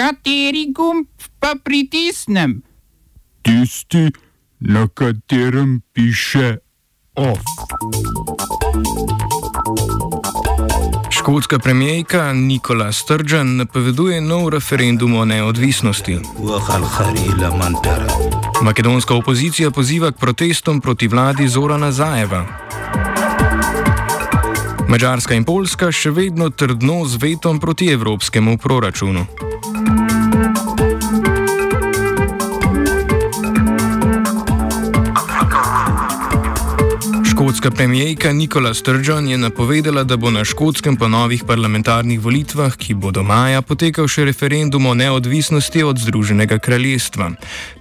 Kateri gumb pa pritisnem? Tisti, na katerem piše OF. Škotska premijejka Nikola Sturgeon napoveduje nov referendum o neodvisnosti. Makedonska opozicija poziva k protestom proti vladi Zorana Zajeva. Mačarska in Poljska še vedno trdno z vetom proti evropskemu proračunu. Škotska premijejka Nikola Sturgeon je napovedala, da bo na škotskem po novih parlamentarnih volitvah, ki bodo maja, potekal še referendum o neodvisnosti od Združenega kraljestva.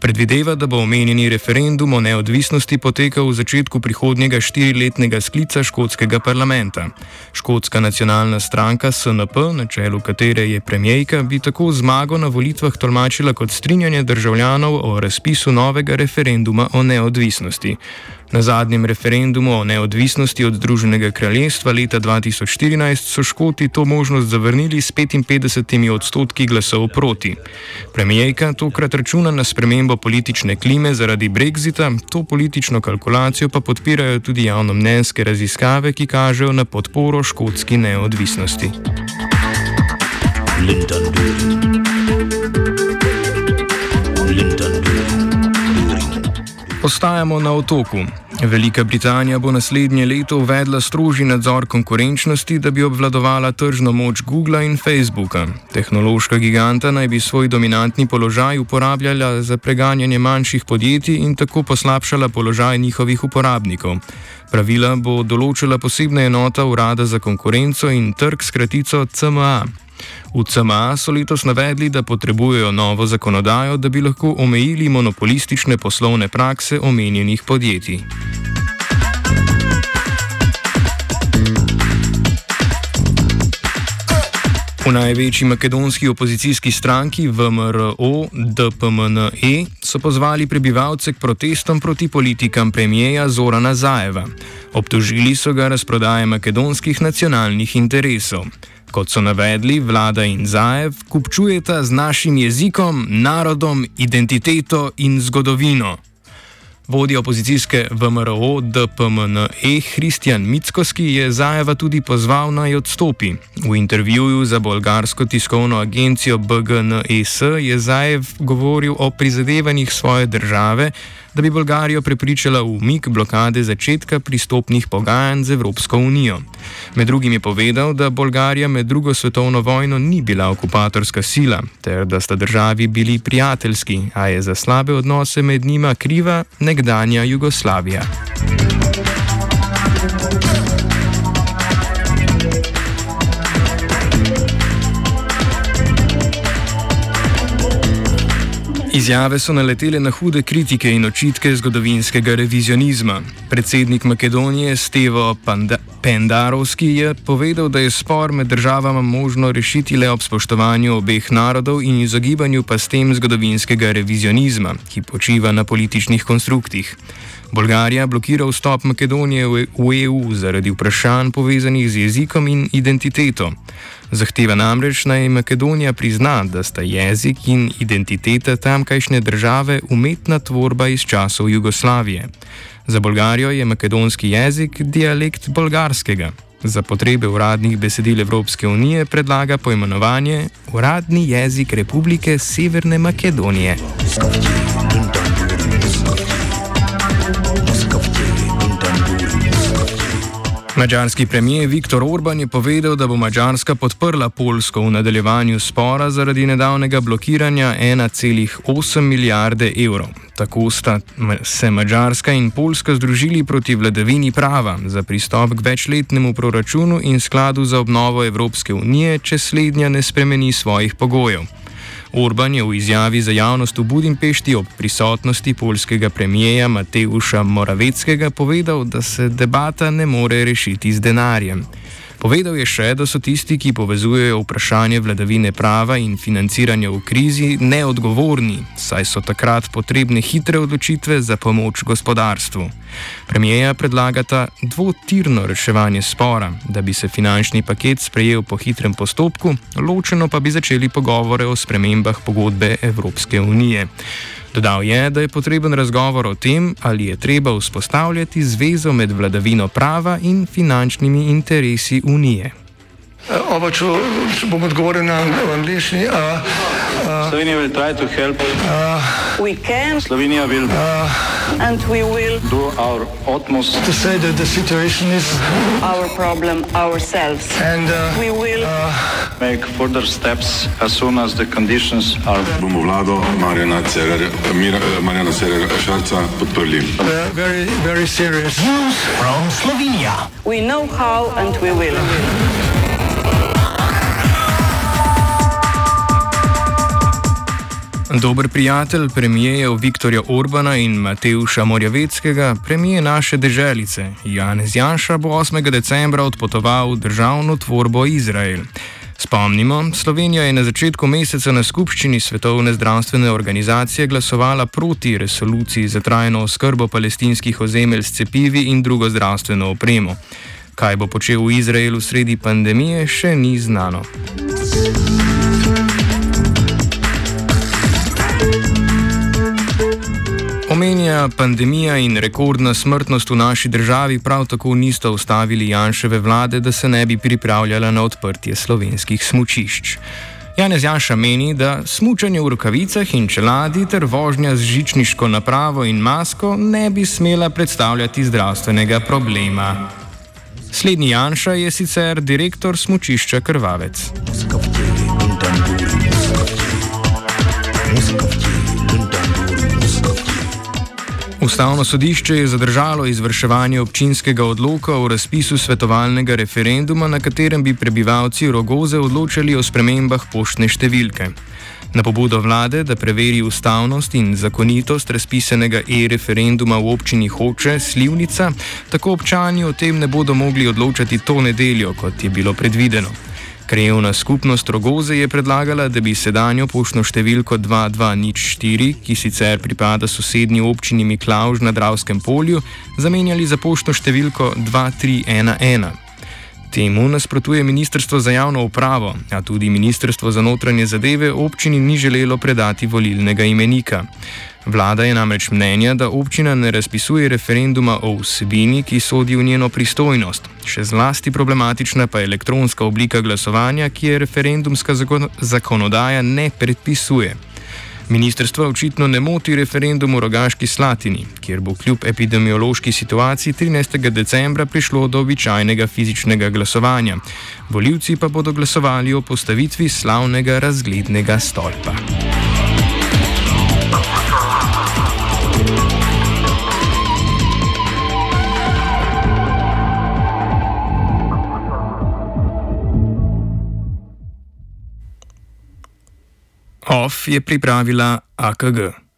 Predvideva, da bo omenjeni referendum o neodvisnosti potekal v začetku prihodnjega štiriletnega sklica škotskega parlamenta. Škotska nacionalna stranka SNP, na čelu katere je premijejka, bi tako zmago na volitvah tolmačila kot strinjanje državljanov o razpisu novega referenduma o neodvisnosti. Na zadnjem referendumu o neodvisnosti od Združenega kraljestva leta 2014 so Škoti to možnost zavrnili s 55 odstotki glasov proti. Premijejka tokrat računa na spremembo politične klime zaradi brexita, to politično kalkulacijo pa podpirajo tudi javnomnenjske raziskave, ki kažejo na podporo škotski neodvisnosti. Lyndon Ostajamo na otoku. Velika Britanija bo naslednje leto uvedla strožji nadzor konkurenčnosti, da bi obvladovala tržno moč Google in Facebooka. Tehnološka giganta naj bi svoj dominantni položaj uporabljala za preganjanje manjših podjetij in tako poslabšala položaj njihovih uporabnikov. Pravila bo določila posebna enota Urada za konkurenco in trg s kratico CMA. V CMA so letos navedli, da potrebujejo novo zakonodajo, da bi lahko omejili monopolistične poslovne prakse omenjenih podjetij. V največji makedonski opozicijski stranki VMRO DPMNE so pozvali prebivalce k protestom proti politikam premijeja Zorana Zajeva. Obtožili so ga razprodaje makedonskih nacionalnih interesov. Kot so navedli, vlada in Zaev kupčujeta z našim jezikom, narodom, identiteto in zgodovino. Vodja opozicijske VMRO DPMNE Kristjan Mickoski je Zajeva tudi pozval naj odstopi. V intervjuju za bolgarsko tiskovno agencijo BGNES je Zajev govoril o prizadevanjih svoje države, da bi Bolgarijo prepričala v umik blokade začetka pristopnih pogajanj z Evropsko unijo. Med drugim je povedal, da Bolgarija med drugo svetovno vojno ni bila okupatorska sila, ter da sta državi bili prijateljski, a je za slabe odnose med njima kriva nekdanja Jugoslavija. Izjave so naletele na hude kritike in očitke zgodovinskega revizionizma. Predsednik Makedonije Stevo Panda Pendarovski je povedal, da je spor med državama možno rešiti le ob spoštovanju obeh narodov in izogibanju pa s tem zgodovinskega revizionizma, ki počiva na političnih konstruktih. Bolgarija blokira vstop Makedonije v EU zaradi vprašanj povezanih z jezikom in identiteto. Zahteva namreč naj Makedonija prizna, da sta jezik in identiteta tamkajšnje države umetna tvorba iz časov Jugoslavije. Za Bolgarijo je makedonski jezik dialekt bolgarskega. Za potrebe uradnih besedil Evropske unije predlaga poimenovanje uradni jezik Republike Severne Makedonije. Mačarski premijer Viktor Orban je povedal, da bo Mačarska podprla Polsko v nadaljevanju spora zaradi nedavnega blokiranja 1,8 milijarde evrov. Tako sta se Mačarska in Polska združili proti vladavini prava za pristop k večletnemu proračunu in skladu za obnovo Evropske unije, če slednja ne spremeni svojih pogojev. Orban je v izjavi za javnost v Budimpešti ob prisotnosti polskega premijeja Mateuša Moraveckega povedal, da se debata ne more rešiti z denarjem. Povedal je še, da so tisti, ki povezujejo vprašanje vladavine prava in financiranja v krizi, neodgovorni, saj so takrat potrebne hitre odločitve za pomoč gospodarstvu. Premijeja predlagata dvotirno reševanje spora, da bi se finančni paket sprejel po hitrem postopku, ločeno pa bi začeli pogovore o spremembah pogodbe Evropske unije. Dodal je, da je potreben razgovor o tem, ali je treba vzpostavljati zvezo med vladavino prava in finančnimi interesi Unije. Oba, če, če bom odgovoril na angliški. Slovenija bo poskušala pomagati. Slovenija bo naredila svoj utmost, da rekla, da je situacija naš problem, ourselves. In bomo naredili nadaljnje korake, as soon as the conditions are. Bomo vlado Marjana Cererja, Marjana Cererja Šarca podprli. Zelo, zelo resno. From Slovenija. We know how and we will. Dober prijatelj premijejev Viktorja Orbana in Mateuša Morjaveckega, premije naše deželice, Janez Janša bo 8. decembra odpotoval v državno tvorbo Izrael. Spomnimo, Slovenija je na začetku meseca na skupščini Svetovne zdravstvene organizacije glasovala proti resoluciji za trajno oskrbo palestinskih ozemelj s cepivi in drugo zdravstveno opremo. Kaj bo počel v Izraelu sredi pandemije, še ni znano. Omenja pandemija in rekordna smrtnost v naši državi prav tako nista ustavili Janševe vlade, da se ne bi pripravljala na odprtje slovenskih smučišč. Janez Janša meni, da smučanje v rokavicah in čeladi ter vožnja z žičniško napravo in masko ne bi smela predstavljati zdravstvenega problema. Slednji Janša je sicer direktor smučišča Krvavec. Ustavno sodišče je zadržalo izvrševanje občinskega odloka o razpisu svetovalnega referenduma, na katerem bi prebivalci Rogoze odločali o spremembah poštne številke. Na pobudo vlade, da preveri ustavnost in zakonitost razpisanega e-referenduma v občini Hoče, Slivnica, tako občani o tem ne bodo mogli odločati to nedeljo, kot je bilo predvideno. Krajevna skupnost Rogoze je predlagala, da bi sedanjo poštno številko 2204, ki sicer pripada sosednji občini Miklauž na Dravskem polju, zamenjali za poštno številko 2311. Temu nasprotuje Ministrstvo za javno upravo, a tudi Ministrstvo za notranje zadeve občini ni želelo predati volilnega imenika. Vlada je namreč mnenja, da občina ne razpisuje referenduma o vsebini, ki sodi v njeno pristojnost. Še zlasti problematična pa je elektronska oblika glasovanja, ki je referendumska zakonodaja ne predpisuje. Ministrstvo očitno ne moti referendum v Rogaški Slatini, kjer bo kljub epidemiološki situaciji 13. decembra prišlo do običajnega fizičnega glasovanja. Voljivci pa bodo glasovali o postavitvi slavnega razglednega stolpa. OF je pripravila AKG.